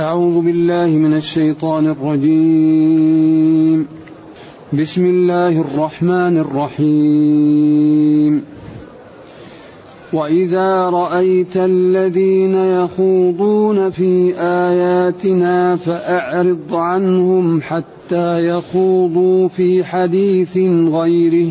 أعوذ بالله من الشيطان الرجيم. بسم الله الرحمن الرحيم. وإذا رأيت الذين يخوضون في آياتنا فأعرض عنهم حتى يخوضوا في حديث غيره.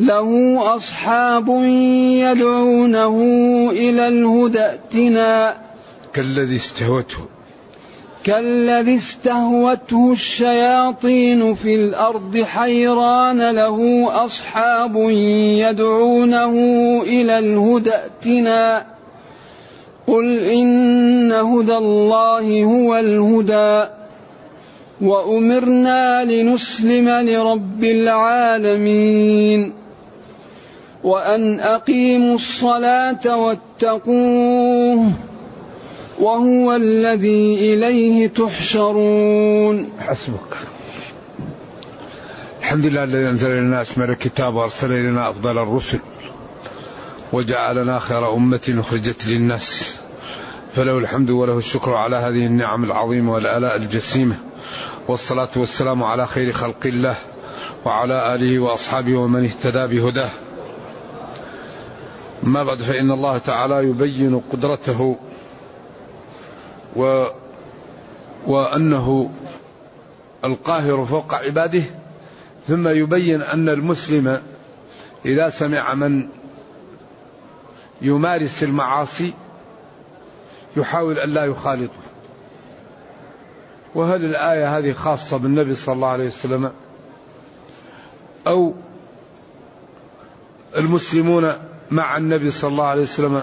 له أصحاب يدعونه إلى الهدى ائتنا. كالذي استهوته. كالذي استهوته الشياطين في الأرض حيران له أصحاب يدعونه إلى الهدى ائتنا. قل إن هدى الله هو الهدى. وأمرنا لنسلم لرب العالمين. وأن أقيموا الصلاة واتقوه وهو الذي إليه تحشرون. حسبك. الحمد لله الذي أنزل إلينا أشمل الكتاب وأرسل إلينا أفضل الرسل وجعلنا خير أمة أخرجت للناس. فله الحمد وله الشكر على هذه النعم العظيمة والآلاء الجسيمة. والصلاة والسلام على خير خلق الله وعلى آله وأصحابه ومن اهتدى بهداه. ما بعد فإن الله تعالى يبين قدرته و وأنه القاهر فوق عباده ثم يبين أن المسلم إذا سمع من يمارس المعاصي يحاول أن لا يخالطه. وهل الآية هذه خاصة بالنبي صلى الله عليه وسلم؟ أو المسلمون مع النبي صلى الله عليه وسلم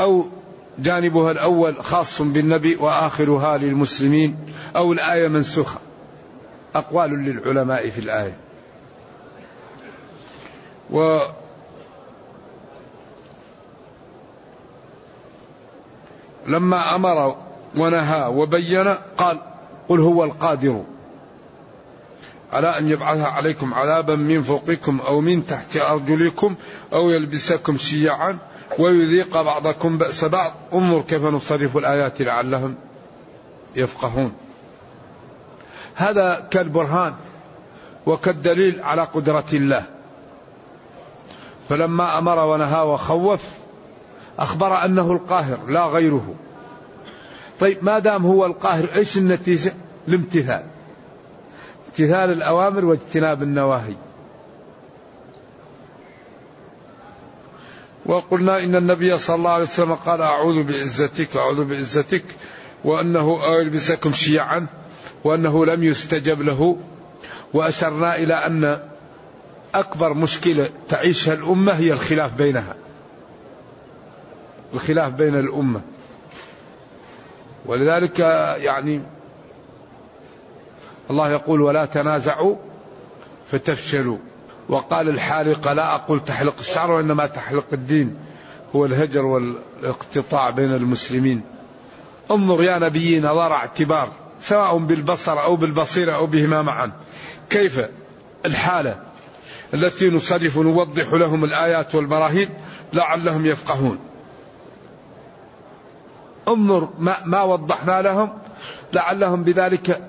أو جانبها الأول خاص بالنبي وآخرها للمسلمين أو الآية منسوخة. أقوال للعلماء في الآية. و لما أمر ونهى وبين قال قل هو القادر. على أن يبعث عليكم عذابا من فوقكم أو من تحت أرجلكم أو يلبسكم شيعا ويذيق بعضكم بأس بعض. انظر كيف نصرف الآيات لعلهم يفقهون. هذا كالبرهان وكالدليل على قدرة الله. فلما أمر ونهى وخوف أخبر أنه القاهر لا غيره. طيب ما دام هو القاهر إيش النتيجة؟ الامتثال امتثال الأوامر واجتناب النواهي. وقلنا إن النبي صلى الله عليه وسلم قال أعوذ بعزتك أعوذ بعزتك وأنه ألبسكم شيعا وأنه لم يستجب له. وأشرنا إلى أن أكبر مشكلة تعيشها الأمة هي الخلاف بينها. الخلاف بين الأمة. ولذلك يعني الله يقول ولا تنازعوا فتفشلوا. وقال الحالقة لا أقول تحلق الشعر وإنما تحلق الدين هو الهجر والاقتطاع بين المسلمين. انظر يا نبي نظر اعتبار سواء بالبصر أو بالبصيرة أو بهما معا. كيف الحالة التي نصرف نوضح لهم الآيات والبراهين لعلهم يفقهون؟ انظر ما, ما وضحنا لهم لعلهم بذلك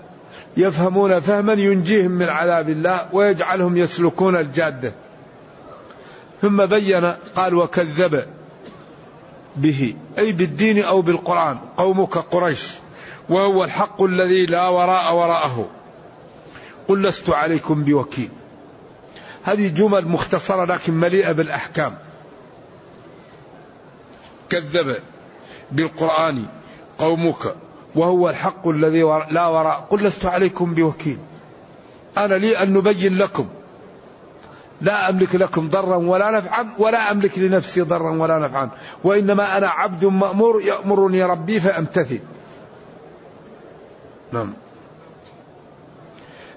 يفهمون فهما ينجيهم من عذاب الله ويجعلهم يسلكون الجادة. ثم بين قال وكذب به أي بالدين أو بالقرآن قومك قريش وهو الحق الذي لا وراء وراءه. قل لست عليكم بوكيل. هذه جمل مختصرة لكن مليئة بالأحكام. كذب بالقرآن قومك وهو الحق الذي لا وراء قل لست عليكم بوكيل. أنا لي أن نبين لكم. لا أملك لكم ضرا ولا نفعا ولا أملك لنفسي ضرا ولا نفعا. وإنما أنا عبد مأمور يأمرني ربي فأمتثل. نعم.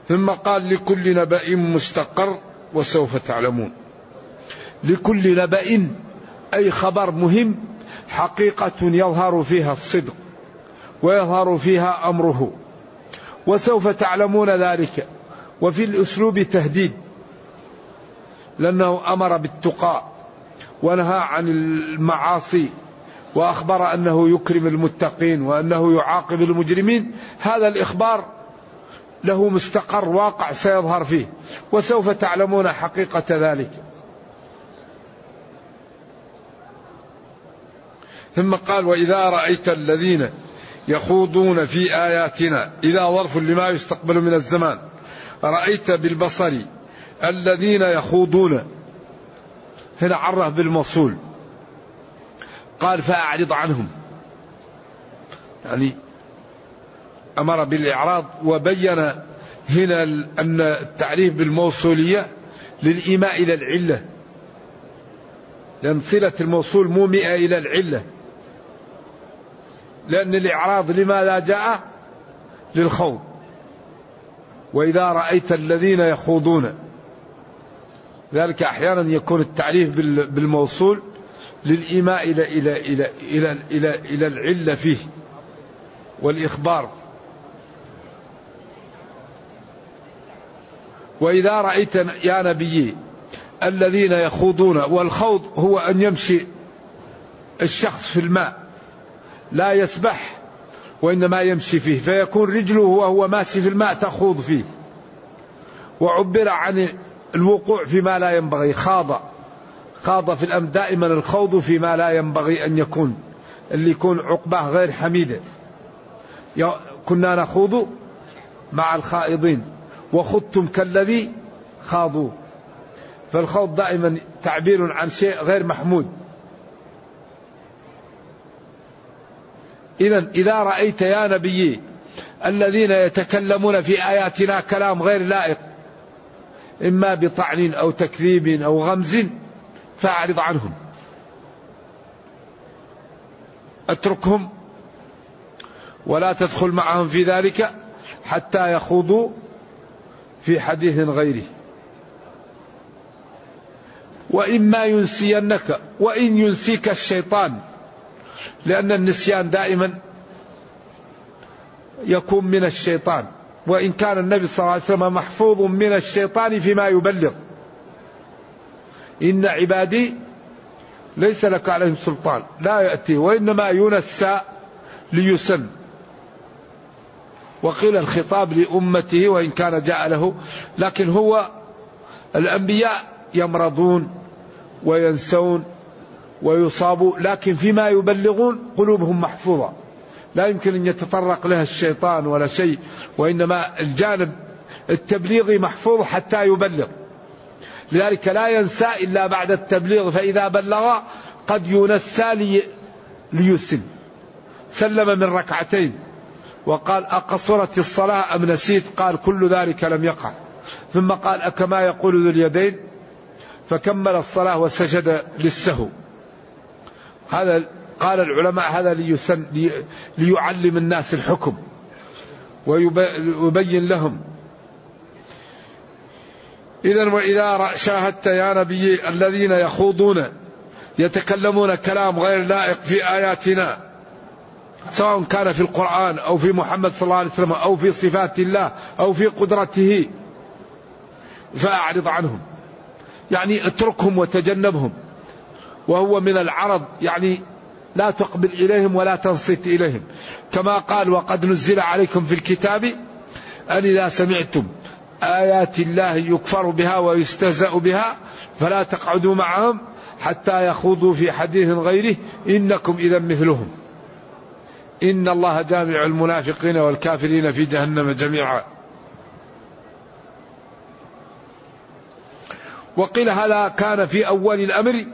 ثم قال لكل نبأ مستقر وسوف تعلمون. لكل نبأ أي خبر مهم حقيقة يظهر فيها الصدق. ويظهر فيها أمره. وسوف تعلمون ذلك. وفي الأسلوب تهديد. لأنه أمر بالتقى ونهى عن المعاصي. وأخبر أنه يكرم المتقين. وأنه يعاقب المجرمين. هذا الإخبار له مستقر واقع سيظهر فيه. وسوف تعلمون حقيقة ذلك. ثم قال وإذا رأيت الذين يخوضون في آياتنا إذا ظرف لما يستقبل من الزمان. رأيت بالبصر الذين يخوضون. هنا عرف بالموصول. قال فأعرض عنهم. يعني أمر بالإعراض وبين هنا أن التعريف بالموصولية للإيماء إلى العلة. لأن صلة الموصول مومئة إلى العلة. لأن الإعراض لماذا جاء للخوض. وإذا رأيت الذين يخوضون. ذلك أحيانا يكون التعريف بالموصول للإيماء إلى إلى إلى إلى إلى, إلى العلة فيه والإخبار. وإذا رأيت يا نبي الذين يخوضون والخوض هو أن يمشي الشخص في الماء. لا يسبح وإنما يمشي فيه فيكون رجله وهو ماشي في الماء تخوض فيه. وعبر عن الوقوع فيما لا ينبغي خاض خاض في الأمر دائما الخوض فيما لا ينبغي أن يكون اللي يكون عقباه غير حميدة. كنا نخوض مع الخائضين وخضتم كالذي خاضوا فالخوض دائما تعبير عن شيء غير محمود. إذا إذا رأيت يا نبي الذين يتكلمون في آياتنا كلام غير لائق إما بطعن أو تكذيب أو غمز فأعرض عنهم. أتركهم ولا تدخل معهم في ذلك حتى يخوضوا في حديث غيره. وإما ينسينك وإن ينسيك الشيطان لأن النسيان دائما يكون من الشيطان. وإن كان النبي صلى الله عليه وسلم محفوظ من الشيطان فيما يبلغ. إن عبادي ليس لك عليهم سلطان. لا يأتي وإنما ينسى ليسن. وقيل الخطاب لأمته وإن كان جاء له. لكن هو الأنبياء يمرضون وينسون ويصابوا لكن فيما يبلغون قلوبهم محفوظة. لا يمكن أن يتطرق لها الشيطان ولا شيء وإنما الجانب التبليغي محفوظ حتى يبلغ. لذلك لا ينسى إلا بعد التبليغ فإذا بلغ قد ينسى لي ليسن سلم من ركعتين وقال أقصرت الصلاة أم نسيت؟ قال كل ذلك لم يقع. ثم قال أكما يقول ذو اليدين؟ فكمل الصلاة وسجد للسهو. هذا قال العلماء هذا ليسن ليعلم الناس الحكم ويبين لهم. إذا وإذا شاهدت يا نبي الذين يخوضون يتكلمون كلام غير لائق في آياتنا سواء كان في القرآن أو في محمد صلى الله عليه وسلم أو في صفات الله أو في قدرته فأعرض عنهم. يعني اتركهم وتجنبهم. وهو من العرض يعني لا تقبل إليهم ولا تنصت إليهم. كما قال وقد نزل عليكم في الكتاب أن إذا سمعتم آيات الله يكفر بها ويستهزأ بها فلا تقعدوا معهم حتى يخوضوا في حديث غيره. إنكم إذا مثلهم. إن الله جامع المنافقين والكافرين في جهنم جميعا. وقيل هذا كان في أول الأمر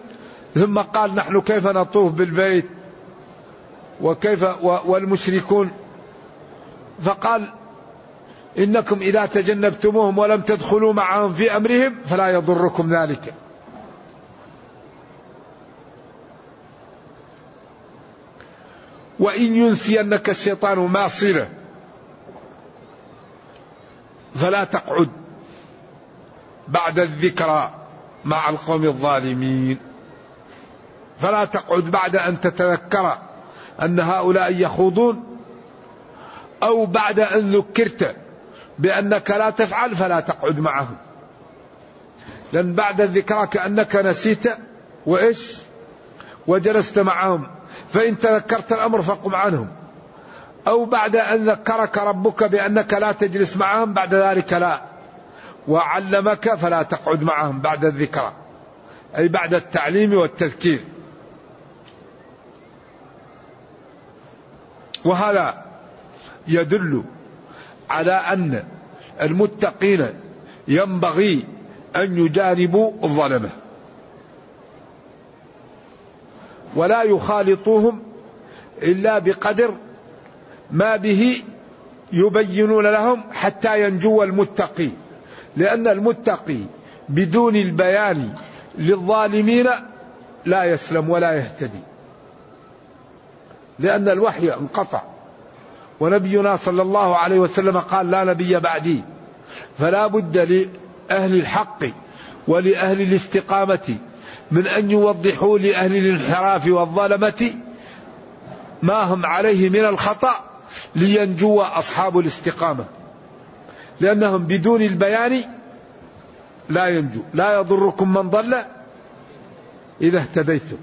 ثم قال نحن كيف نطوف بالبيت وكيف والمشركون؟ فقال إنكم إذا تجنبتموهم ولم تدخلوا معهم في أمرهم فلا يضركم ذلك. وإن ينسينك الشيطان ما صله فلا تقعد بعد الذكرى مع القوم الظالمين. فلا تقعد بعد أن تتذكر أن هؤلاء يخوضون أو بعد أن ذكرت بأنك لا تفعل فلا تقعد معهم. لأن بعد الذكرى كأنك نسيت وإيش؟ وجلست معهم. فإن تذكرت الأمر فقم عنهم. أو بعد أن ذكرك ربك بأنك لا تجلس معهم بعد ذلك لا. وعلمك فلا تقعد معهم بعد الذكرى. أي بعد التعليم والتذكير. وهذا يدل على أن المتقين ينبغي أن يجانبوا الظلمة ولا يخالطوهم إلا بقدر ما به يبينون لهم حتى ينجو المتقي. لأن المتقي بدون البيان للظالمين لا يسلم ولا يهتدي. لأن الوحي انقطع. ونبينا صلى الله عليه وسلم قال لا نبي بعدي. فلا بد لأهل الحق ولأهل الاستقامة من أن يوضحوا لأهل الانحراف والظلمة ما هم عليه من الخطأ لينجو أصحاب الاستقامة. لأنهم بدون البيان لا ينجو. لا يضركم من ضل إذا اهتديتم.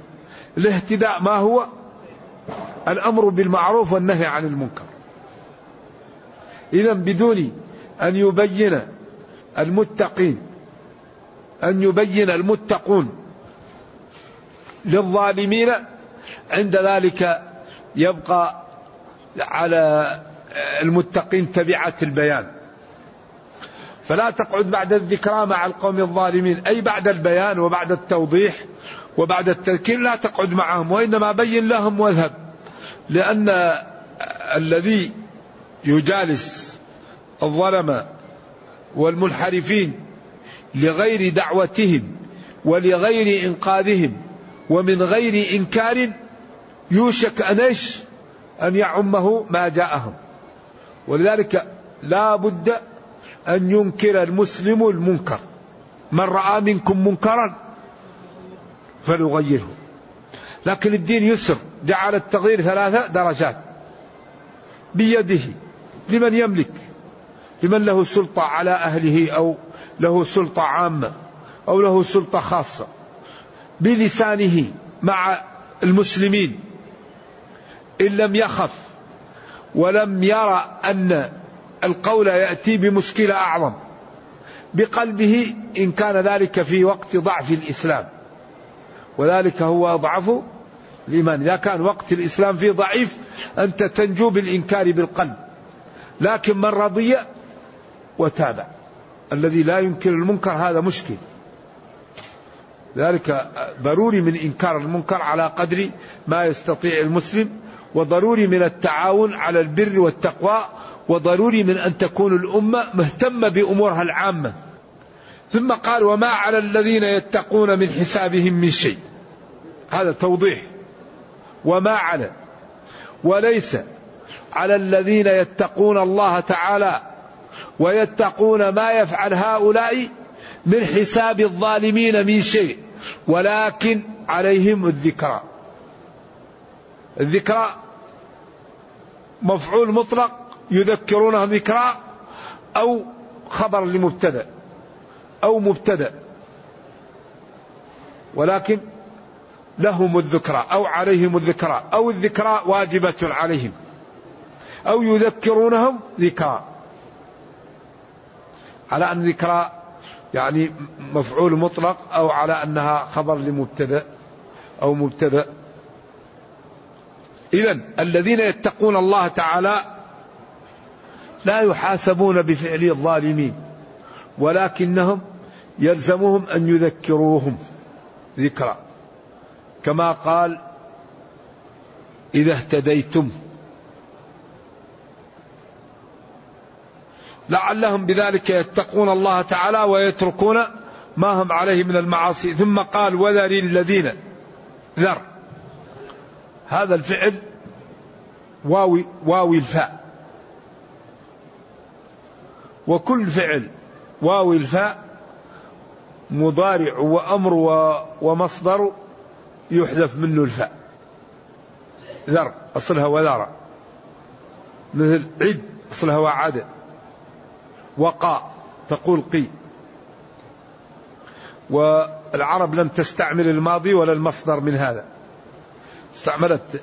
الاهتداء ما هو؟ الأمر بالمعروف والنهي عن المنكر. إذا بدون أن يبين المتقين أن يبين المتقون للظالمين عند ذلك يبقى على المتقين تبعة البيان. فلا تقعد بعد الذكرى مع القوم الظالمين. أي بعد البيان وبعد التوضيح وبعد التذكير لا تقعد معهم وإنما بين لهم واذهب. لأن الذي يجالس الظلمة والمنحرفين لغير دعوتهم ولغير إنقاذهم ومن غير إنكار يوشك أن إيش؟ أن يعمه ما جاءهم. ولذلك لا بد أن ينكر المسلم المنكر. من رأى منكم منكرا فليغيره. لكن الدين يسر جعل التغيير ثلاثة درجات. بيده لمن يملك لمن له سلطة على أهله أو له سلطة عامة أو له سلطة خاصة. بلسانه مع المسلمين. إن لم يخف ولم يرى أن القول يأتي بمشكلة أعظم. بقلبه إن كان ذلك في وقت ضعف الإسلام. وذلك هو أضعف الإيمان إذا كان وقت الإسلام فيه ضعيف أنت تنجو بالإنكار بالقلب. لكن من رضي وتابع الذي لا ينكر المنكر هذا مشكل. ذلك ضروري من إنكار المنكر على قدر ما يستطيع المسلم وضروري من التعاون على البر والتقوى وضروري من أن تكون الأمة مهتمة بأمورها العامة. ثم قال وما على الذين يتقون من حسابهم من شيء. هذا توضيح. وما على وليس على الذين يتقون الله تعالى ويتقون ما يفعل هؤلاء من حساب الظالمين من شيء ولكن عليهم الذكرى. الذكرى مفعول مطلق يذكرونهم ذكرى أو خبر لمبتدأ أو مبتدأ. ولكن لهم الذكرى أو عليهم الذكرى أو الذكرى واجبة عليهم أو يذكرونهم ذكرى. على أن ذكرى يعني مفعول مطلق أو على أنها خبر لمبتدأ أو مبتدأ. إذا الذين يتقون الله تعالى لا يحاسبون بفعل الظالمين ولكنهم يلزمهم أن يذكروهم ذكرى. كما قال إذا اهتديتم. لعلهم بذلك يتقون الله تعالى ويتركون ما هم عليه من المعاصي. ثم قال وذر الذين ذر. هذا الفعل واوي واوي الفاء. وكل فعل واوي الفاء مضارع وأمر ومصدر يحذف منه الفاء. ذر أصلها وذر مثل عد أصلها وعد وقاء تقول قي. والعرب لم تستعمل الماضي ولا المصدر من هذا. استعملت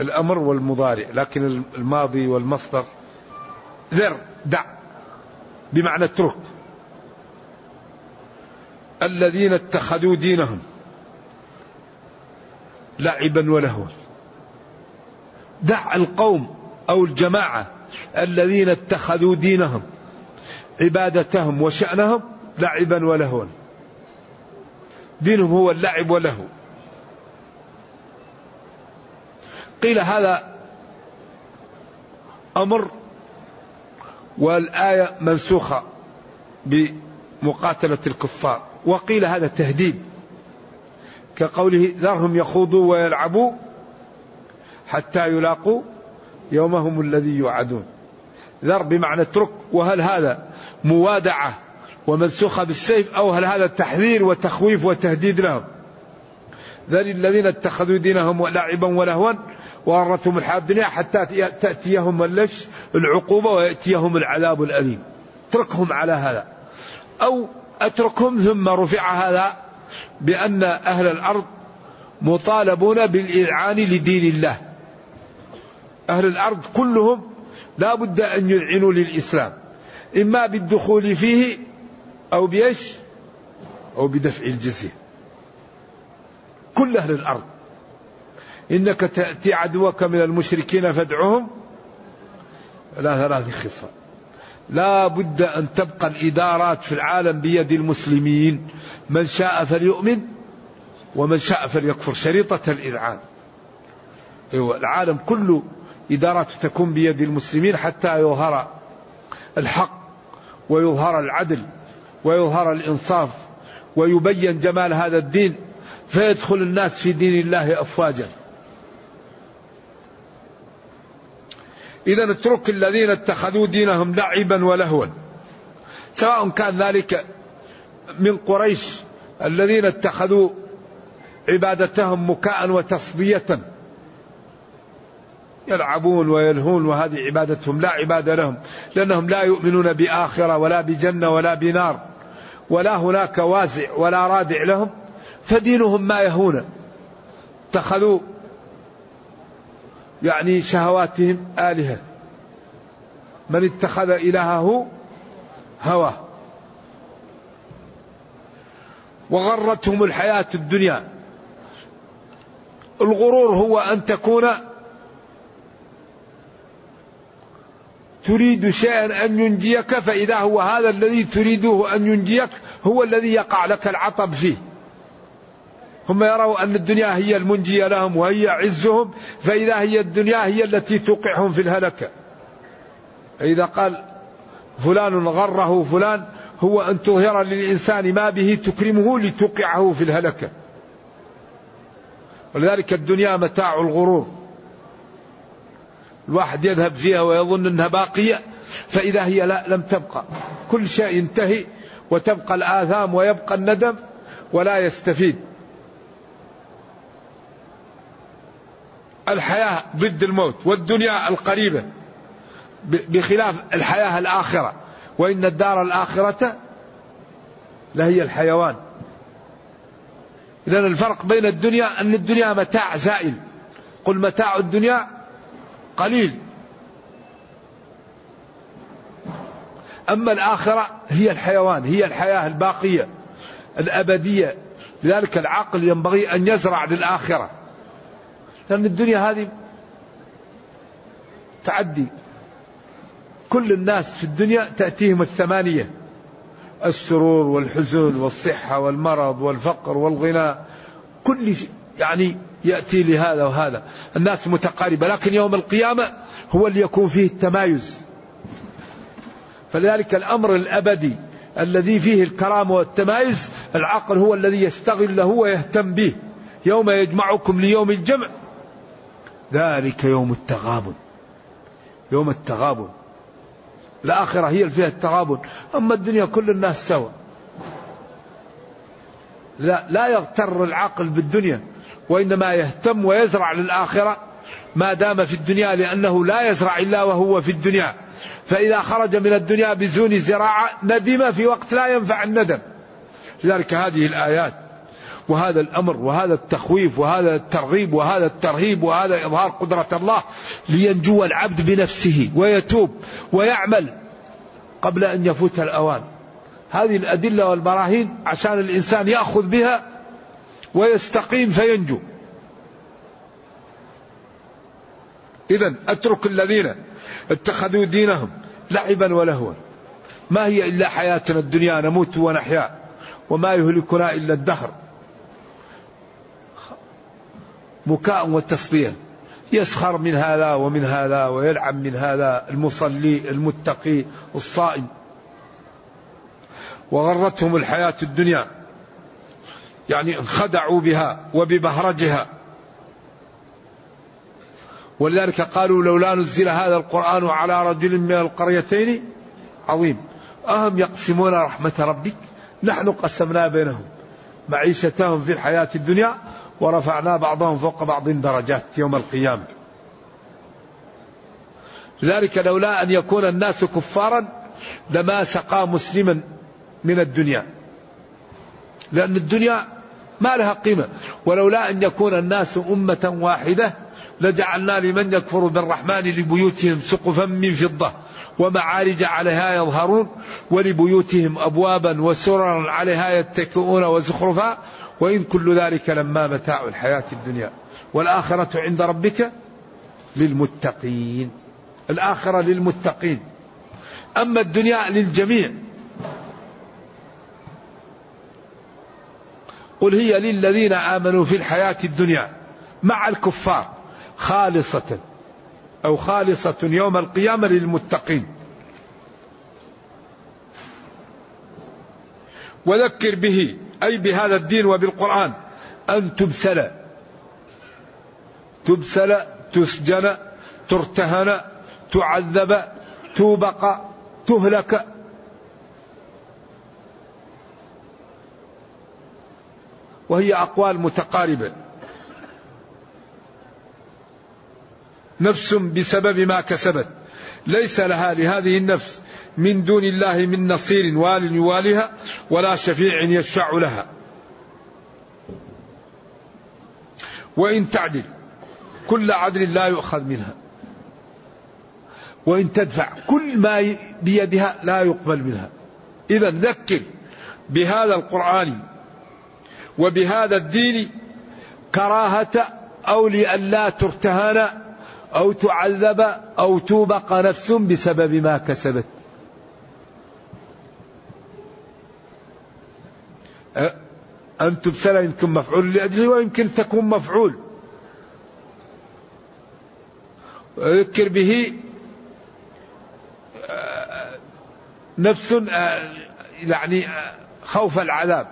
الأمر والمضارع لكن الماضي والمصدر. ذر دع بمعنى اترك الذين اتخذوا دينهم. لعبا ولهوا. دع القوم أو الجماعة الذين اتخذوا دينهم عبادتهم وشأنهم لعبا ولهوا. دينهم هو اللعب واللهو. قيل هذا أمر والآية منسوخة بمقاتلة الكفار وقيل هذا تهديد. كقوله ذرهم يخوضوا ويلعبوا حتى يلاقوا يومهم الذي يوعدون. ذر بمعنى اترك وهل هذا موادعة ومنسوخة بالسيف أو هل هذا تحذير وتخويف وتهديد لهم؟ ذر الذين اتخذوا دينهم لعبا ولهوا وغرتهم الحياة الدنيا حتى تأتيهم اللش العقوبة ويأتيهم العذاب الأليم. اتركهم على هذا. أو أتركهم ثم رفع هذا بأن أهل الأرض مطالبون بالإذعان لدين الله. أهل الأرض كلهم لا بد أن يذعنوا للإسلام. إما بالدخول فيه أو بيش أو بدفع الجزية. كل أهل الأرض. إنك تأتي عدوك من المشركين فادعهم. لا ثلاث خصال لا بد أن تبقى الإدارات في العالم بيد المسلمين. من شاء فليؤمن ومن شاء فليكفر. شريطة الإذعان. أيوة العالم كله إدارات تكون بيد المسلمين حتى يظهر الحق ويظهر العدل ويظهر الإنصاف ويبين جمال هذا الدين. فيدخل الناس في دين الله أفواجا. إذا اترك الذين اتخذوا دينهم لعبا ولهوا. سواء كان ذلك من قريش الذين اتخذوا عبادتهم مكاء وتصدية يلعبون ويلهون وهذه عبادتهم لا عبادة لهم لأنهم لا يؤمنون بآخرة ولا بجنة ولا بنار ولا هناك وازع ولا رادع لهم فدينهم ما يهون. اتخذوا يعني شهواتهم آلهة. من اتخذ إلهه هوى. وغرتهم الحياة الدنيا. الغرور هو أن تكون تريد شيئا أن ينجيك فإذا هو هذا الذي تريده أن ينجيك هو الذي يقع لك العطب فيه. هم يروا أن الدنيا هي المنجية لهم وهي عزهم فإذا هي الدنيا هي التي توقعهم في الهلكة. إذا قال فلان غره فلان هو أن تظهر للإنسان ما به تكرمه لتوقعه في الهلكة. ولذلك الدنيا متاع الغرور. الواحد يذهب فيها ويظن أنها باقية فإذا هي لا لم تبقى. كل شيء ينتهي وتبقى الآثام ويبقى الندم ولا يستفيد. الحياة ضد الموت والدنيا القريبة. بخلاف الحياة الآخرة. وإن الدار الآخرة لهي الحيوان. إذا الفرق بين الدنيا أن الدنيا متاع زائل. قل متاع الدنيا قليل. أما الآخرة هي الحيوان هي الحياة الباقية الأبدية. لذلك العقل ينبغي أن يزرع للآخرة. لأن الدنيا هذه تعدي. كل الناس في الدنيا تأتيهم الثمانية. السرور والحزن والصحة والمرض والفقر والغنى. كل شيء يعني يأتي لهذا وهذا. الناس متقاربة. لكن يوم القيامة هو اللي يكون فيه التمايز. فلذلك الأمر الأبدي الذي فيه الكرامة والتمايز العقل هو الذي يشتغل له ويهتم به. يوم يجمعكم ليوم الجمع ذلك يوم التغابن. يوم التغابن. الآخرة هي اللي فيها التغابن. أما الدنيا كل الناس سوا. لا, لا يغتر العقل بالدنيا وإنما يهتم ويزرع للآخرة ما دام في الدنيا لأنه لا يزرع إلا وهو في الدنيا. فإذا خرج من الدنيا بدون زراعة ندم في وقت لا ينفع الندم. لذلك هذه الآيات وهذا الأمر وهذا التخويف وهذا الترغيب وهذا الترهيب وهذا إظهار قدرة الله لينجو العبد بنفسه ويتوب ويعمل قبل أن يفوت الأوان. هذه الأدلة والبراهين عشان الإنسان يأخذ بها ويستقيم فينجو. إذا أترك الذين اتخذوا دينهم لعبا ولهوا. ما هي إلا حياتنا الدنيا نموت ونحيا. وما يهلكنا إلا الدهر. بكاء وتصدية يسخر من هذا ومن هذا ويلعب من هذا المصلي المتقي الصائم. وغرتهم الحياة الدنيا. يعني انخدعوا بها وببهرجها. ولذلك قالوا لولا نزل هذا القرآن على رجل من القريتين عظيم. أهم يقسمون رحمة ربك؟ نحن قسمنا بينهم. معيشتهم في الحياة الدنيا ورفعنا بعضهم فوق بعض درجات يوم القيامة. ذلك لولا أن يكون الناس كفارا لما سقى مسلما من الدنيا. لأن الدنيا ما لها قيمة. ولولا أن يكون الناس أمة واحدة لجعلنا لمن يكفر بالرحمن لبيوتهم سقفا من فضة ومعارج عليها يظهرون ولبيوتهم أبوابا وسررا عليها يتكئون وزخرفا وإن كل ذلك لما متاع الحياة الدنيا. والآخرة عند ربك للمتقين. الآخرة للمتقين. أما الدنيا للجميع. قل هي للذين آمنوا في الحياة الدنيا مع الكفار خالصة أو خالصة يوم القيامة للمتقين. وذكر به أي بهذا الدين وبالقرآن. أن تبسل. تبسل تسجن ترتهن تعذب توبق تهلك. وهي أقوال متقاربة. نفس بسبب ما كسبت. ليس لها لهذه النفس من دون الله من نصير وال يوالها ولا شفيع يشفع لها. وإن تعدل كل عدل لا يؤخذ منها. وإن تدفع كل ما بيدها لا يقبل منها. إذا ذكر بهذا القرآن وبهذا الدين كراهة أو لئلا ترتهن أو تعذب أو توبق نفس بسبب ما كسبت. أن تبسل يمكن مفعول لأجله ويمكن تكون مفعول. ويذكر به نفس يعني خوف العذاب.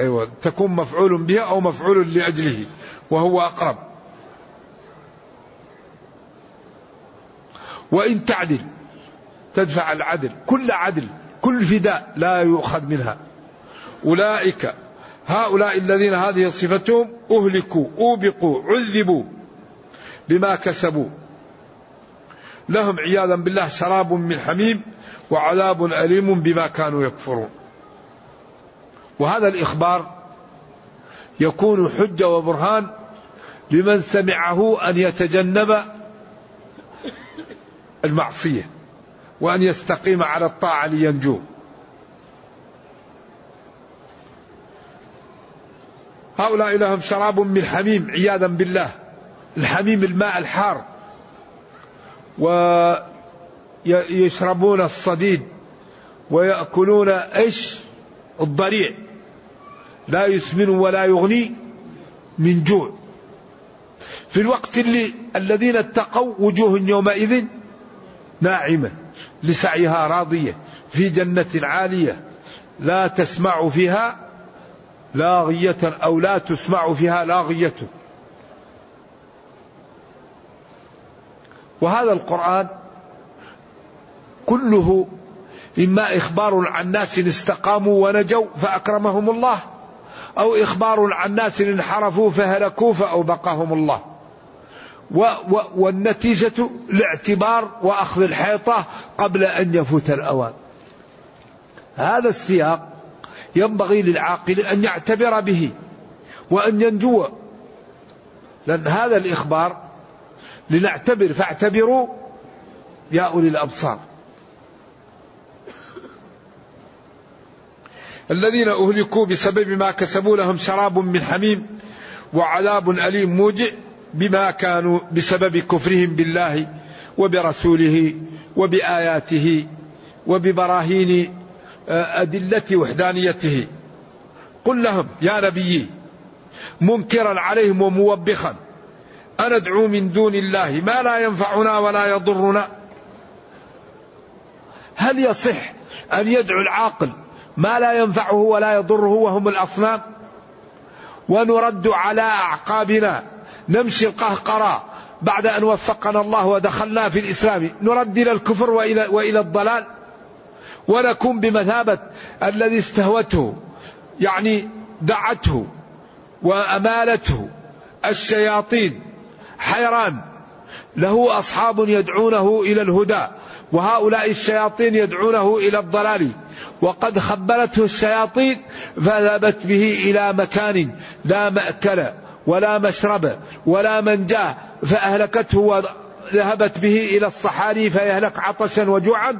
أيوة تكون مفعول بها أو مفعول لأجله وهو أقرب. وإن تعدل تدفع العدل كل عدل كل فداء لا يؤخذ منها. أولئك هؤلاء الذين هذه صفتهم أهلكوا أوبقوا عذبوا بما كسبوا. لهم عياذا بالله شراب من حميم وعذاب أليم بما كانوا يكفرون. وهذا الإخبار يكون حجة وبرهان لمن سمعه أن يتجنب المعصية وأن يستقيم على الطاعة لينجو. هؤلاء لهم شراب من حميم عياذا بالله. الحميم الماء الحار. ويشربون الصديد ويأكلون إيش؟ الضريع. لا يسمن ولا يغني من جوع. في الوقت اللي الذين اتقوا وجوه يومئذ ناعمة لسعيها راضية في جنة عالية لا تسمع فيها لاغية أو لا تسمع فيها لاغية. وهذا القرآن كله إما إخبار عن ناس استقاموا ونجوا فأكرمهم الله أو إخبار عن ناس انحرفوا فهلكوا فأوبقهم الله. و و والنتيجة الاعتبار وأخذ الحيطة قبل أن يفوت الأوان. هذا السياق ينبغي للعاقل أن يعتبر به وأن ينجو. لأن هذا الإخبار لنعتبر فاعتبروا يا أولي الأبصار. الذين أهلكوا بسبب ما كسبوا لهم شراب من حميم وعذاب أليم موجع بما كانوا بسبب كفرهم بالله وبرسوله وبآياته وببراهين أدلة وحدانيته. قل لهم يا نبي منكرا عليهم وموبخا أندعو من دون الله ما لا ينفعنا ولا يضرنا؟ هل يصح أن يدعو العاقل ما لا ينفعه ولا يضره وهم الأصنام؟ ونرد على أعقابنا نمشي القهقرة بعد أن وفقنا الله ودخلنا في الإسلام. نرد إلى الكفر وإلى, وإلى الضلال؟ ونكون بمثابة الذي استهوته يعني دعته وأمالته الشياطين. حيران له أصحاب يدعونه إلى الهدى وهؤلاء الشياطين يدعونه إلى الضلال. وقد خبلته الشياطين فذهبت به إلى مكان لا مأكل ولا مشرب ولا منجاه فأهلكته وذهبت به إلى الصحاري فيهلك عطشا وجوعا.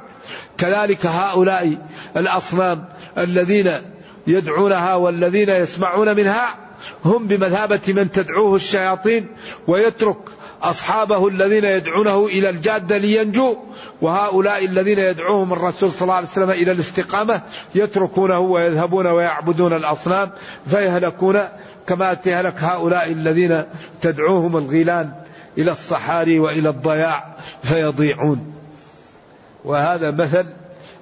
كذلك هؤلاء الأصنام الذين يدعونها والذين يسمعون منها هم بمثابة من تدعوه الشياطين ويترك أصحابه الذين يدعونه إلى الجادة لينجوا وهؤلاء الذين يدعوهم الرسول صلى الله عليه وسلم إلى الاستقامة يتركونه ويذهبون ويعبدون الأصنام فيهلكون كما تهلك هؤلاء الذين تدعوهم الغيلان. إلى الصحاري وإلى الضياع فيضيعون. وهذا مثل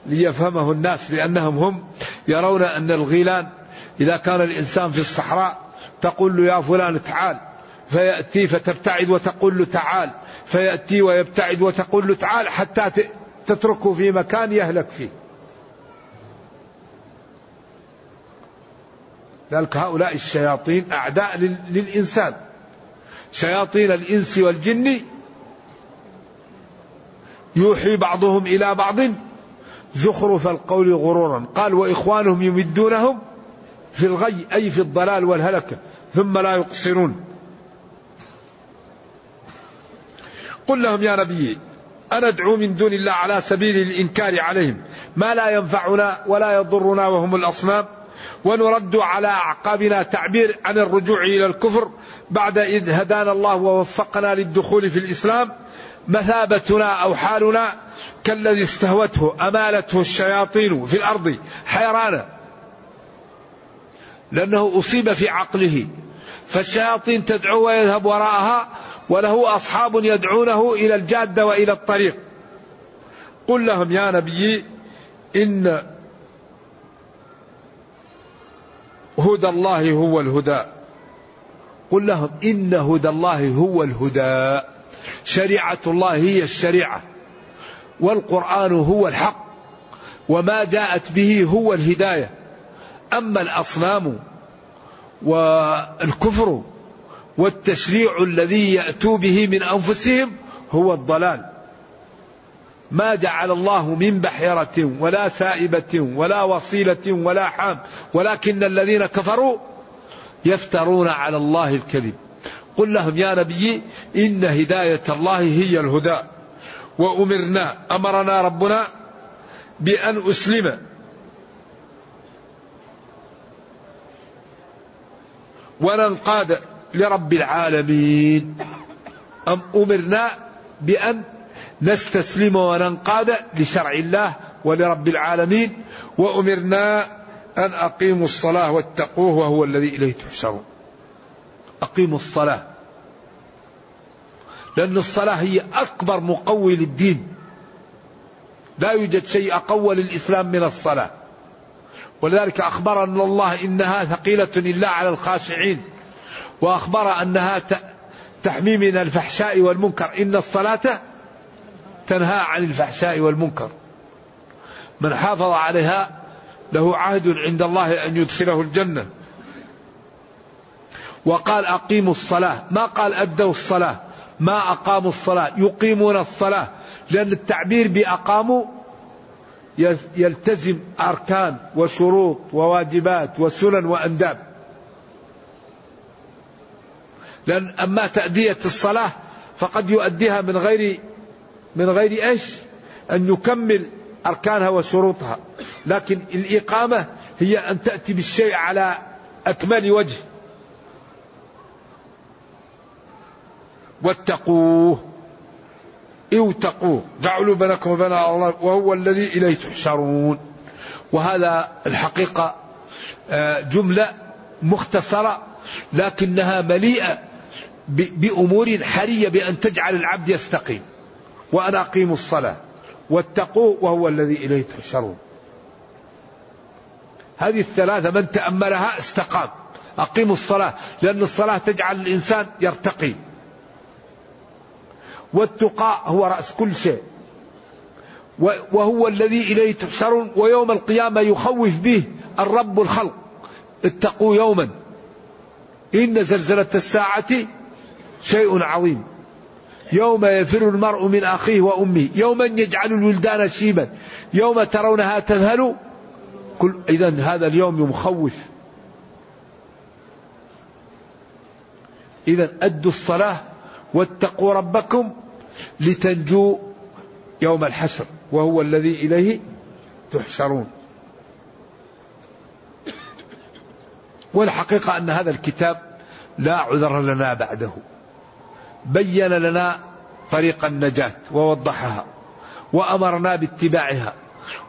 ليفهمه الناس لأنهم هم يرون أن الغيلان إذا كان الإنسان في الصحراء تقول له يا فلان تعال فيأتي فتبتعد وتقول له تعال فيأتي ويبتعد وتقول له تعال حتى تتركه في مكان يهلك فيه. ذلك هؤلاء الشياطين أعداء للإنسان. شياطين الإنس والجن يوحي بعضهم إلى بعض زخرف القول غرورا. قال وإخوانهم يمدونهم في الغي أي في الضلال والهلكة ثم لا يقصرون. قل لهم يا نبي أنا أدعو من دون الله على سبيل الإنكار عليهم ما لا ينفعنا ولا يضرنا وهم الأصنام. ونرد على أعقابنا تعبير عن الرجوع إلى الكفر بعد إذ هدانا الله ووفقنا للدخول في الإسلام. مثابتنا أو حالنا كالذي استهوته أمالته الشياطين في الأرض حيرانا. لأنه أصيب في عقله. فالشياطين تدعو ويذهب وراءها وله أصحاب يدعونه إلى الجادة وإلى الطريق. قل لهم يا نبي إن هدى الله هو الهدى. قل لهم إن هدى الله هو الهدى. شريعة الله هي الشريعة. والقرآن هو الحق. وما جاءت به هو الهداية. أما الأصنام والكفر والتشريع الذي يأتوا به من أنفسهم هو الضلال. ما جعل الله من بحيرة ولا سائبة ولا وصيلة ولا حام ولكن الذين كفروا يفترون على الله الكذب. قل لهم يا نبي إن هداية الله هي الهدى وأمرنا أمرنا ربنا بأن أسلم. وننقاد لرب العالمين. أم أمرنا بأن نستسلم وننقاد لشرع الله ولرب العالمين وأمرنا أن أقيموا الصلاة واتقوه وهو الذي إليه تحشرون. أقيموا الصلاة. لأن الصلاة هي أكبر مقوي للدين. لا يوجد شيء أقوى للإسلام من الصلاة. ولذلك أخبر أن الله إنها ثقيلة إلا على الخاشعين. وأخبر أنها تحمي من الفحشاء والمنكر. إن الصلاة تنهى عن الفحشاء والمنكر. من حافظ عليها له عهد عند الله أن يدخله الجنة. وقال أقيموا الصلاة. ما قال أدوا الصلاة. ما أقاموا الصلاة. يقيمون الصلاة. لأن التعبير بأقاموا يلتزم أركان وشروط وواجبات وسنن وأنداب. لأن أما تأدية الصلاة فقد يؤديها من غير من غير إيش؟ أن يكمل أركانها وشروطها. لكن الإقامة هي أن تأتي بالشيء على أكمل وجه. واتقوه. اوتقوه جعلوا بينكم وبين الله وهو الذي إليه تحشرون. وهذا الحقيقة آه، جملة مختصرة لكنها مليئة بأمور حرية بأن تجعل العبد يستقيم. وأن أقيموا الصلاة واتقوه وهو الذي إليه تحشرون. هذه الثلاثة من تأملها استقام أقيموا الصلاة لأن الصلاة تجعل الإنسان يرتقي. والتقاء هو رأس كل شيء. وهو الذي إليه تحشرون ويوم القيامة يخوف به الرب الخلق. اتقوا يوما. إن زلزلة الساعة شيء عظيم. يوم يفر المرء من أخيه وأمه يوما يجعل الولدان شيبا يوم ترونها تذهل كل إذا هذا اليوم مخوف إذا أدوا الصلاة واتقوا ربكم لتنجوا يوم الحشر وهو الذي إليه تحشرون. والحقيقة أن هذا الكتاب لا عذر لنا بعده. بين لنا طريق النجاة ووضحها وأمرنا باتباعها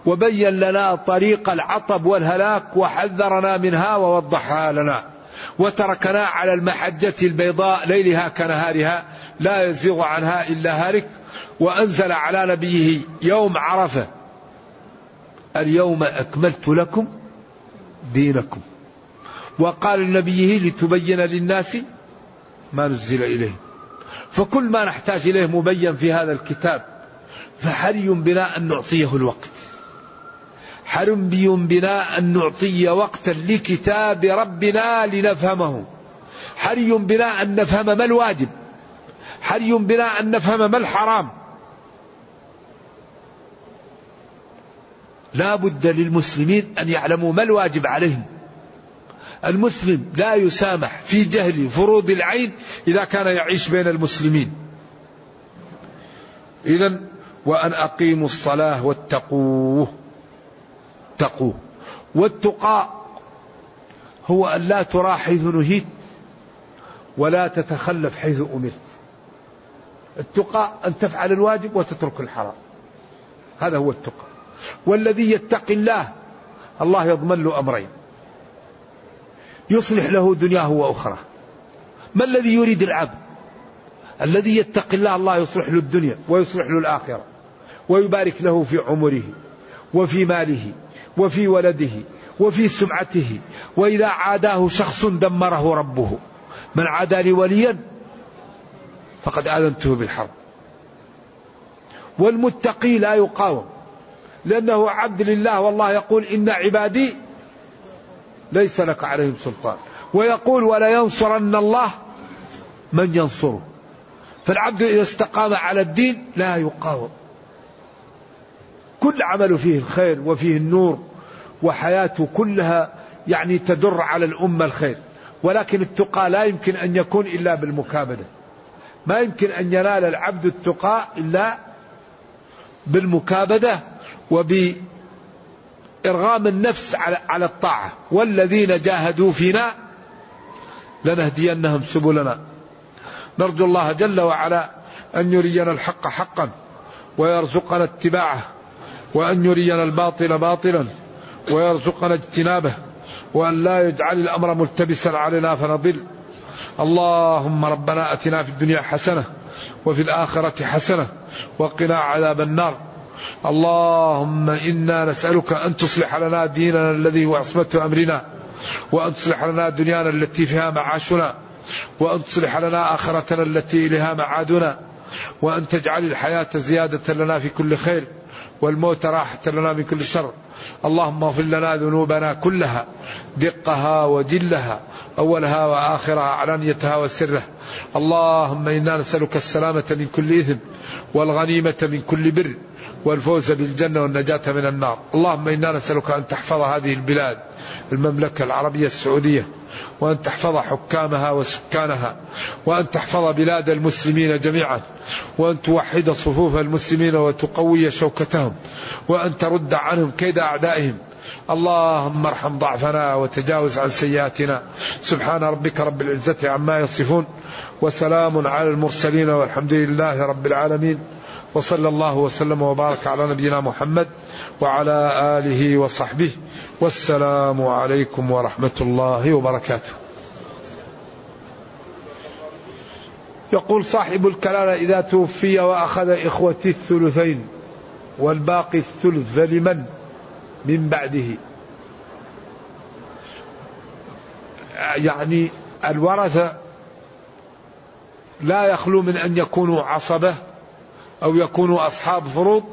وبين لنا طريق العطب والهلاك وحذرنا منها ووضحها لنا وتركنا على المحجة البيضاء ليلها كنهارها لا يزيغ عنها إلا هالك وأنزل على نبيه يوم عرفة اليوم أكملت لكم دينكم وقال لنبيه لتبين للناس ما نزل إليه فكل ما نحتاج إليه مبين في هذا الكتاب. فحري بنا أن نعطيه الوقت. حري بنا أن نعطي وقتا لكتاب ربنا لنفهمه. حري بنا أن نفهم ما الواجب. حري بنا أن نفهم ما الحرام. لا بد للمسلمين أن يعلموا ما الواجب عليهم. المسلم لا يسامح في جهل فروض العين إذا كان يعيش بين المسلمين. إذا وأن أقيموا الصلاة واتقوه. اتقوه والتقى هو أن لا ترى حيث نهيت ولا تتخلف حيث أمرت. التقى أن تفعل الواجب وتترك الحرام. هذا هو التقى. والذي يتقي الله الله يضمن له أمرين. يصلح له دنياه وأخرى ما الذي يريد العبد؟ الذي يتقي الله الله يصلح له الدنيا ويصلح له الآخرة ويبارك له في عمره وفي ماله وفي ولده وفي سمعته وإذا عاداه شخص دمره ربه. من عادى لي وليا فقد آذنته بالحرب. والمتقي لا يقاوم لأنه عبد لله والله يقول إن عبادي ليس لك عليهم سلطان. ويقول ولا ينصرن الله من ينصره. فالعبد إذا استقام على الدين لا يقاوم. كل عمله فيه الخير وفيه النور وحياته كلها يعني تدر على الأمة الخير. ولكن التقى لا يمكن أن يكون إلا بالمكابدة ما يمكن أن ينال العبد التقى إلا بالمكابدة وبإرغام النفس على الطاعة. والذين جاهدوا فينا لنهدينهم سبلنا. نرجو الله جل وعلا أن يرينا الحق حقا ويرزقنا اتباعه وأن يرينا الباطل باطلا ويرزقنا اجتنابه وأن لا يجعل الأمر ملتبسا علينا فنضل. اللهم ربنا أتنا في الدنيا حسنة وفي الآخرة حسنة وقنا عذاب النار. اللهم إنا نسألك أن تصلح لنا ديننا الذي هو عصمة أمرنا وأن تصلح لنا دنيانا التي فيها معاشنا وأن تصلح لنا آخرتنا التي إليها معادنا وأن تجعل الحياة زيادة لنا في كل خير والموت راحة لنا من كل شر. اللهم اغفر لنا ذنوبنا كلها دقها وجلها أولها وآخرها علانيتها وسرها. اللهم إنا نسألك السلامة من كل إثم والغنيمة من كل بر والفوز بالجنة والنجاة من النار. اللهم إنا نسألك أن تحفظ هذه البلاد المملكة العربية السعودية وأن تحفظ حكامها وسكانها وأن تحفظ بلاد المسلمين جميعا وأن توحد صفوف المسلمين وتقوي شوكتهم وأن ترد عنهم كيد أعدائهم. اللهم ارحم ضعفنا وتجاوز عن سيئاتنا. سبحان ربك رب العزة عما يصفون وسلام على المرسلين والحمد لله رب العالمين. وصلى الله وسلم وبارك على نبينا محمد وعلى آله وصحبه. والسلام عليكم ورحمة الله وبركاته. يقول صاحب الكلالة إذا توفي وأخذ إخوتي الثلثين والباقي الثلث لمن؟ من بعده. يعني الورثة لا يخلو من أن يكونوا عصبة أو يكونوا أصحاب فروض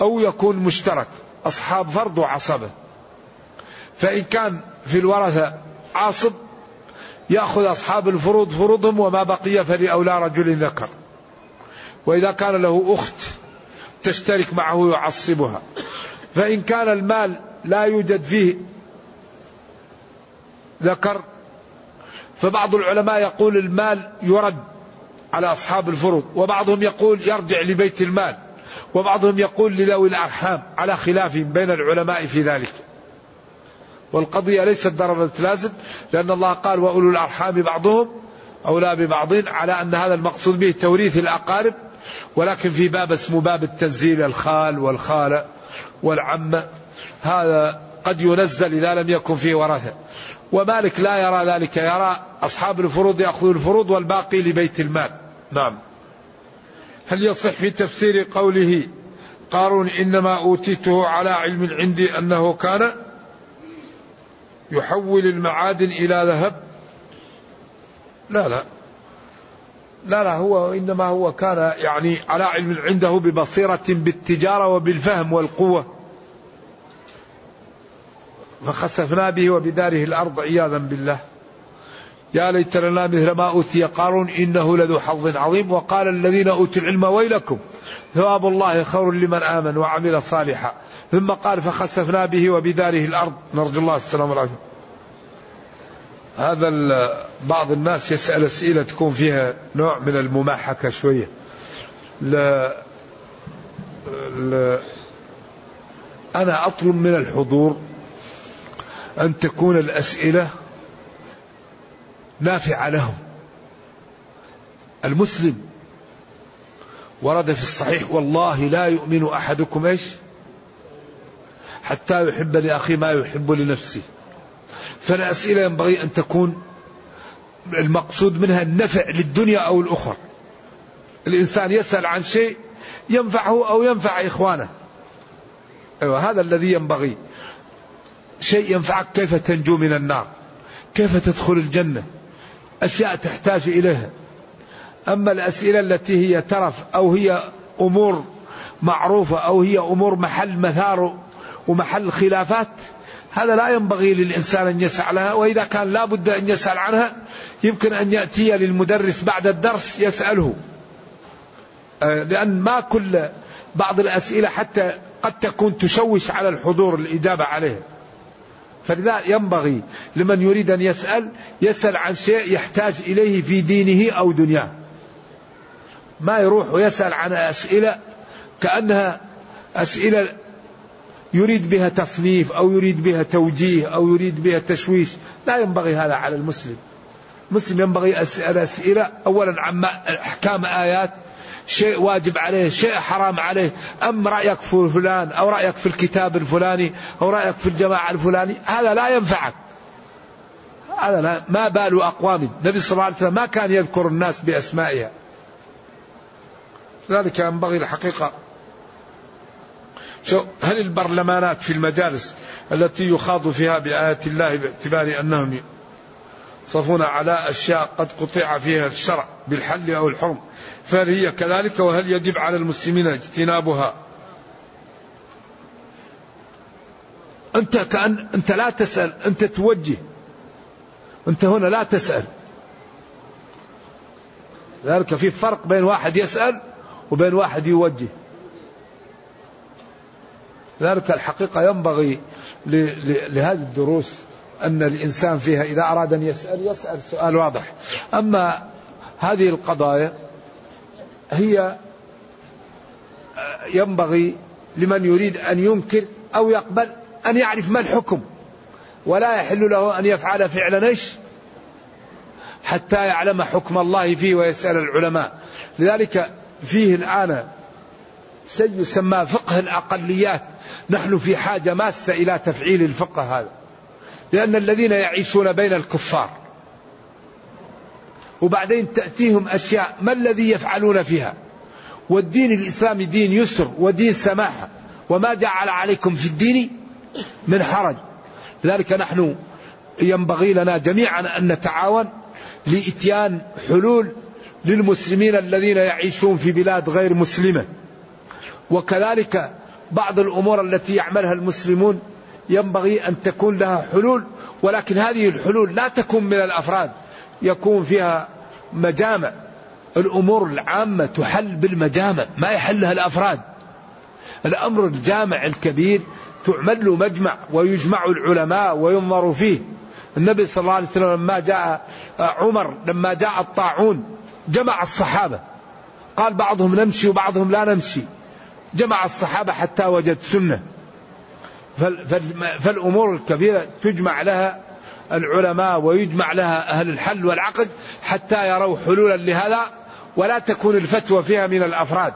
أو يكون مشترك أصحاب فرض وعصبة. فإن كان في الورثة عاصب يأخذ أصحاب الفروض فروضهم وما بقي فلأولى رجل ذكر. وإذا كان له أخت تشترك معه يعصبها. فإن كان المال لا يوجد فيه ذكر فبعض العلماء يقول المال يرد. على أصحاب الفروض وبعضهم يقول يرجع لبيت المال وبعضهم يقول لذوي الأرحام على خلاف بين العلماء في ذلك. والقضية ليست درجة لازم لأن الله قال وأولو الأرحام بعضهم أولى ببعض على أن هذا المقصود به توريث الأقارب ولكن في باب اسمه باب التنزيل الخال والخالة والعمة هذا قد ينزل إذا لم يكن فيه ورثة. ومالك لا يرى ذلك يرى أصحاب الفروض يأخذوا الفروض والباقي لبيت المال. نعم. هل يصح في تفسير قوله قارون إنما أوتيته على علم عندي أنه كان يحول المعادن إلى ذهب؟ لا لا. لا لا هو إنما هو كان يعني على علم عنده ببصيرة بالتجارة وبالفهم والقوة. فخسفنا به وبداره الأرض عياذا بالله. يا ليت لنا مثل ما أوتي قارون إنه لذو حظ عظيم. وقال الذين أوتوا العلم ويلكم ثواب الله خير لمن آمن وعمل صالحا. ثم قال فخسفنا به وبداره الأرض. نرجو الله السلام والعافية. هذا بعض الناس يسأل أسئلة تكون فيها نوع من المماحكة شوية. لا لا أنا أطلب من الحضور أن تكون الأسئلة نافعة لهم. المسلم ورد في الصحيح والله لا يؤمن أحدكم إيش؟ حتى يحب لأخيه ما يحب لنفسه. فالأسئلة ينبغي أن تكون المقصود منها النفع للدنيا أو الأخرى. الإنسان يسأل عن شيء ينفعه أو ينفع إخوانه. أيوة هذا الذي ينبغي. شيء ينفعك كيف تنجو من النار؟ كيف تدخل الجنة؟ أشياء تحتاج إليها. أما الأسئلة التي هي ترف أو هي أمور معروفة أو هي أمور محل مثار ومحل خلافات هذا لا ينبغي للإنسان أن يسعى لها وإذا كان لا بد أن يسأل عنها يمكن أن يأتي للمدرس بعد الدرس يسأله. آه، لأن ما كل بعض الأسئلة حتى قد تكون تشوش على الحضور الإجابة عليها فلذا ينبغي لمن يريد أن يسأل يسأل عن شيء يحتاج إليه في دينه أو دنياه. ما يروح ويسأل عن أسئلة كأنها أسئلة يريد بها تصنيف أو يريد بها توجيه أو يريد بها تشويش. لا ينبغي هذا على المسلم. مسلم ينبغي أسأل أسئلة أولا عن أحكام آيات شيء واجب عليه شيء حرام عليه. أم رأيك في فلان أو رأيك في الكتاب الفلاني أو رأيك في الجماعة الفلاني؟ هذا لا ينفعك. هذا لا ما بال أقوام. النبي صلى الله عليه وسلم ما كان يذكر الناس بأسمائها. ذلك ينبغي الحقيقة. هل البرلمانات في المجالس التي يخاض فيها بآيات الله باعتبار أنهم يصفون على أشياء قد قطع فيها الشرع بالحل أو الحرم؟ فهل هي كذلك وهل يجب على المسلمين اجتنابها؟ أنت كأن أنت لا تسأل أنت توجه. أنت هنا لا تسأل. ذلك في فرق بين واحد يسأل وبين واحد يوجه. ذلك الحقيقة ينبغي لهذه الدروس أن الإنسان فيها إذا أراد أن يسأل يسأل سؤال واضح. أما هذه القضايا هي ينبغي لمن يريد أن ينكر أو يقبل أن يعرف ما الحكم. ولا يحل له أن يفعل فعلا إيش؟ حتى يعلم حكم الله فيه ويسأل العلماء. لذلك فيه الآن شيء يسمى فقه الأقليات. نحن في حاجة ماسة إلى تفعيل الفقه هذا. لأن الذين يعيشون بين الكفار وبعدين تأتيهم أشياء ما الذي يفعلون فيها؟ والدين الإسلامي دين يسر ودين سماحة وما جعل عليكم في الدين من حرج. لذلك نحن ينبغي لنا جميعا أن نتعاون لإتيان حلول للمسلمين الذين يعيشون في بلاد غير مسلمة. وكذلك بعض الأمور التي يعملها المسلمون ينبغي أن تكون لها حلول ولكن هذه الحلول لا تكون من الأفراد. يكون فيها مجامع. الأمور العامة تحل بالمجامع ما يحلها الأفراد. الأمر الجامع الكبير تعمل له مجمع ويجمع العلماء وينظر فيه. النبي صلى الله عليه وسلم لما جاء عمر لما جاء الطاعون جمع الصحابة. قال بعضهم نمشي وبعضهم لا نمشي. جمع الصحابة حتى وجد سنة. فالأمور الكبيرة تجمع لها العلماء ويجمع لها أهل الحل والعقد حتى يروا حلولا لهذا ولا تكون الفتوى فيها من الأفراد.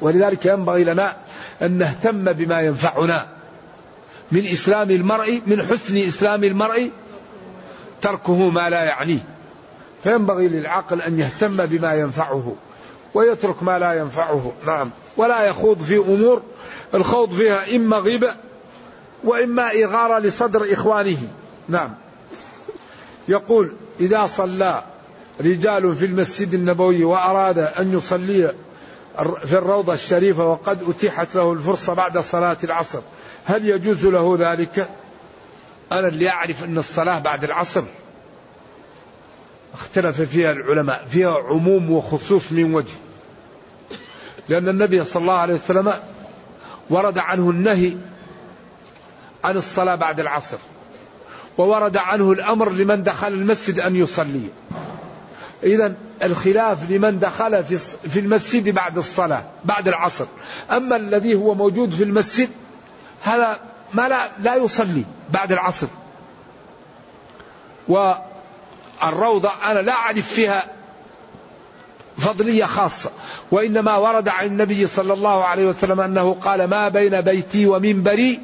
ولذلك ينبغي لنا أن نهتم بما ينفعنا من إسلام المرء من حسن إسلام المرء تركه ما لا يعنيه. فينبغي للعقل أن يهتم بما ينفعه ويترك ما لا ينفعه. نعم. ولا يخوض في أمور الخوض فيها إما غيبة وإما إغارة لصدر إخوانه. نعم. يقول إذا صلى رجال في المسجد النبوي وأراد أن يصلي في الروضة الشريفة وقد أتيحت له الفرصة بعد صلاة العصر هل يجوز له ذلك؟ أنا اللي أعرف أن الصلاة بعد العصر. اختلف فيها العلماء فيها عموم وخصوص من وجه. لأن النبي صلى الله عليه وسلم ورد عنه النهي عن الصلاة بعد العصر. وورد عنه الأمر لمن دخل المسجد أن يصلي. إذا الخلاف لمن دخل في المسجد بعد الصلاة بعد العصر. أما الذي هو موجود في المسجد هذا ما لا, لا يصلي بعد العصر. والروضة أنا لا أعرف فيها فضلية خاصة. وإنما ورد عن النبي صلى الله عليه وسلم أنه قال ما بين بيتي ومنبري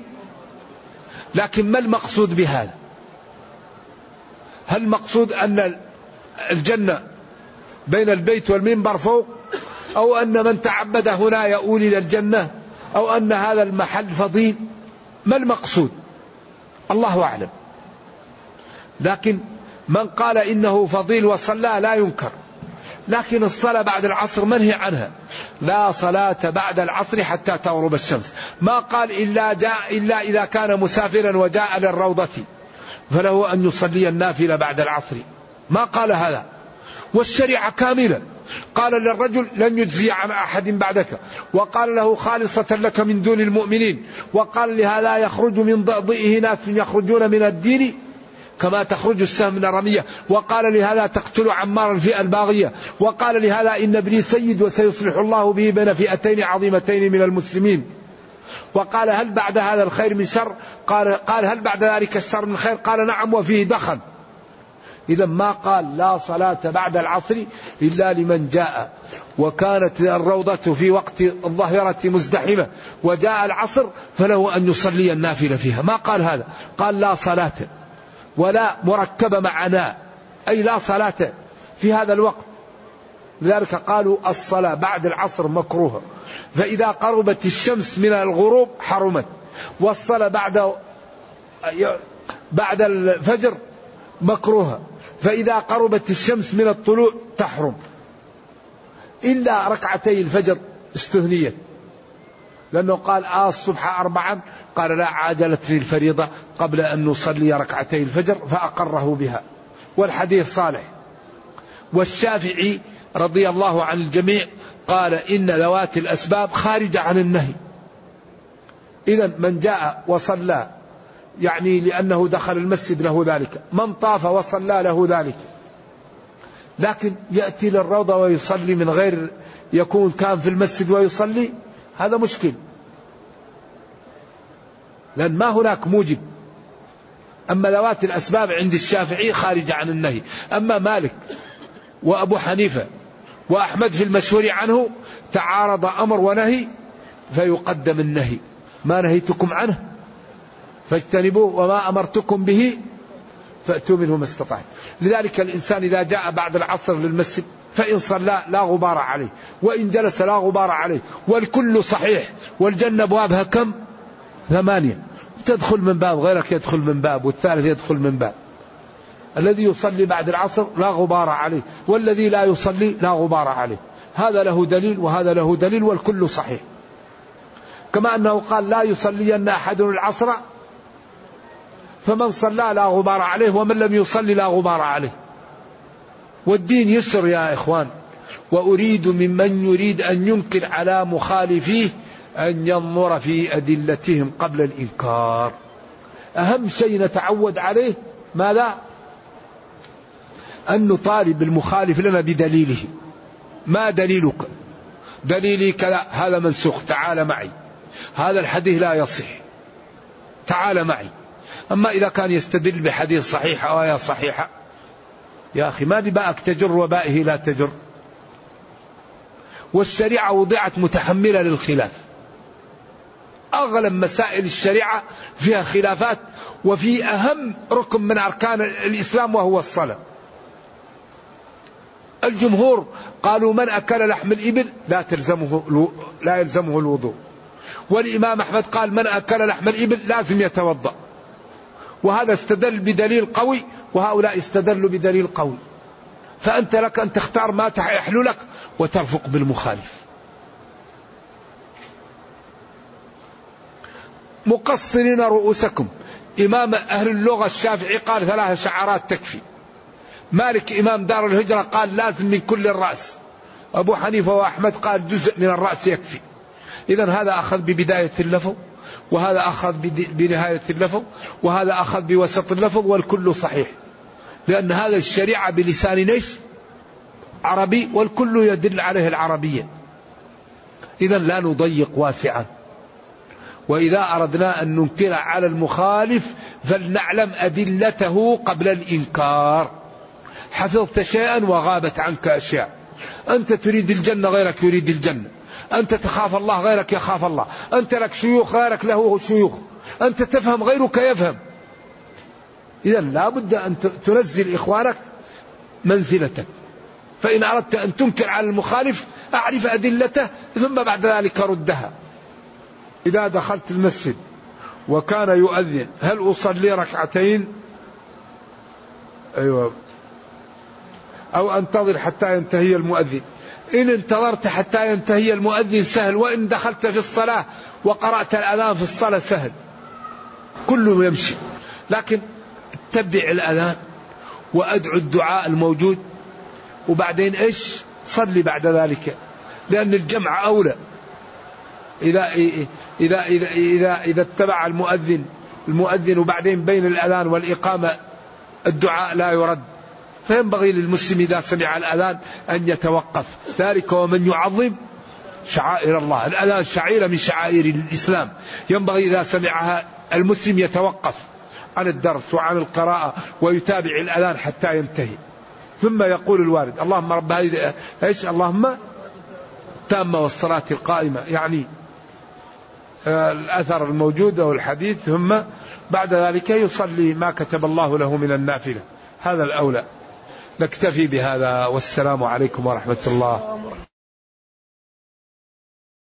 لكن ما المقصود بهذا؟ هل المقصود أن الجنة بين البيت والمنبر فوق؟ أو أن من تعبد هنا يؤول إلى الجنة؟ أو أن هذا المحل فضيل؟ ما المقصود؟ الله أعلم. لكن من قال إنه فضيل وصلى لا ينكر. لكن الصلاة بعد العصر منهي عنها. لا صلاة بعد العصر حتى تغرب الشمس. ما قال إلا جاء إلا إذا كان مسافرا وجاء للروضة. فله أن يصلي النافلة بعد العصر. ما قال هذا. والشريعة كاملة. قال للرجل لن يجزي عن أحد بعدك. وقال له خالصة لك من دون المؤمنين. وقال لهذا يخرج من ضئه ناس يخرجون من الدين كما تخرج السهم من الرمية. وقال لهذا تقتل عمار الفئة الباغية. وقال لهذا إن ابني سيد وسيصلح الله به بين فئتين عظيمتين من المسلمين. وقال هل بعد هذا الخير من شر؟ قال, قال هل بعد ذلك الشر من خير؟ قال نعم وفيه دخل. إذا ما قال لا صلاة بعد العصر إلا لمن جاء. وكانت الروضة في وقت الظهيرة مزدحمة. وجاء العصر فله أن يصلي النافلة فيها. ما قال هذا؟ قال لا صلاة. ولا مركبة معنا. أي لا صلاة في هذا الوقت. لذلك قالوا الصلاة بعد العصر مكروهة. فإذا قربت الشمس من الغروب حرمت. والصلاة بعد بعد الفجر مكروهة. فإذا قربت الشمس من الطلوع تحرم. إلا ركعتي الفجر استثنيت لأنه قال آه الصبح أربعا. قال لا عاجلت لي الفريضة قبل أن نصلي ركعتي الفجر فأقره بها. والحديث صالح. والشافعي رضي الله عن الجميع قال إن ذوات الأسباب خارجة عن النهي. إذا من جاء وصلى يعني لأنه دخل المسجد له ذلك. من طاف وصلى له ذلك. لكن يأتي للروضة ويصلي من غير يكون كان في المسجد ويصلي هذا مشكل. لأن ما هناك موجب. أما ذوات الأسباب عند الشافعي خارجة عن النهي. أما مالك وأبو حنيفة وأحمد في المشهور عنه تعارض أمر ونهي فيقدم النهي. ما نهيتكم عنه؟ فاجتنبوه وما أمرتكم به فأتوا منه ما استطعت. لذلك الإنسان إذا جاء بعد العصر للمسجد فإن صلى لا غبار عليه وإن جلس لا غبار عليه والكل صحيح والجنة أبوابها كم؟ ثمانية. تدخل من باب غيرك يدخل من باب والثالث يدخل من باب. الذي يصلي بعد العصر لا غبار عليه والذي لا يصلي لا غبار عليه. هذا له دليل وهذا له دليل والكل صحيح. كما أنه قال لا يصلين أحد العصر فمن صلى لا غبار عليه ومن لم يصلي لا غبار عليه. والدين يسر يا إخوان. وأريد ممن يريد أن ينكر على مخالفيه أن ينظر في أدلتهم قبل الإنكار. أهم شيء نتعود عليه ماذا؟ أن نطالب المخالف لنا بدليله. ما دليلك؟ دليلي كذا هذا منسوخ تعال معي. هذا الحديث لا يصح. تعال معي. أما إذا كان يستدل بحديث صحيح أو آية صحيحة يا أخي ما باءك تجر وبائه لا تجر. والشريعة وضعت متحملة للخلاف. أغلب مسائل الشريعة فيها خلافات وفي أهم ركن من أركان الإسلام وهو الصلاة. الجمهور قالوا من أكل لحم الإبل لا تلزمه لا يلزمه الوضوء. والإمام أحمد قال من أكل لحم الإبل لازم يتوضأ. وهذا استدل بدليل قوي وهؤلاء استدلوا بدليل قوي. فأنت لك أن تختار ما يحلو لك وترفق بالمخالف. مقصرين رؤوسكم. إمام أهل اللغة الشافعي قال ثلاث شعرات تكفي. مالك إمام دار الهجرة قال لازم من كل الرأس. أبو حنيفة وأحمد قال جزء من الرأس يكفي. إذا هذا أخذ ببداية اللفظ. وهذا أخذ بنهاية اللفظ وهذا أخذ بوسط اللفظ والكل صحيح. لأن هذا الشريعة بلسان نيش عربي والكل يدل عليه العربية. إذا لا نضيق واسعا. وإذا أردنا أن ننكر على المخالف فلنعلم أدلته قبل الإنكار. حفظت شيئا وغابت عنك أشياء. أنت تريد الجنة غيرك يريد الجنة. أنت تخاف الله غيرك يخاف الله. أنت لك شيوخ غيرك له شيوخ. أنت تفهم غيرك يفهم. إذا لا بد أن تنزل إخوانك منزلتك. فإن أردت أن تنكر على المخالف أعرف أدلته ثم بعد ذلك ردها. إذا دخلت المسجد وكان يؤذن هل أصلي ركعتين؟ أيوة. أو أنتظر حتى ينتهي المؤذن. إن انتظرت حتى ينتهي المؤذن سهل وإن دخلت في الصلاة وقرأت الأذان في الصلاة سهل. كله يمشي. لكن اتبع الأذان وأدعو الدعاء الموجود. وبعدين إيش؟ صلي بعد ذلك. لأن الجمع أولى. إذا إذا إذا إذا إذا اتبع المؤذن المؤذن وبعدين بين الأذان والإقامة الدعاء لا يرد. فينبغي للمسلم إذا سمع الأذان أن يتوقف. ذلك ومن يعظم شعائر الله. الأذان شعيرة من شعائر الإسلام. ينبغي إذا سمعها المسلم يتوقف عن الدرس وعن القراءة ويتابع الأذان حتى ينتهي. ثم يقول الوارد اللهم رب هذه إيش؟ اللهم تامة والصلاة القائمة. يعني آه، الأثر الموجود أو الحديث ثم بعد ذلك يصلي ما كتب الله له من النافلة. هذا الأولى. نكتفي بهذا والسلام عليكم ورحمة الله.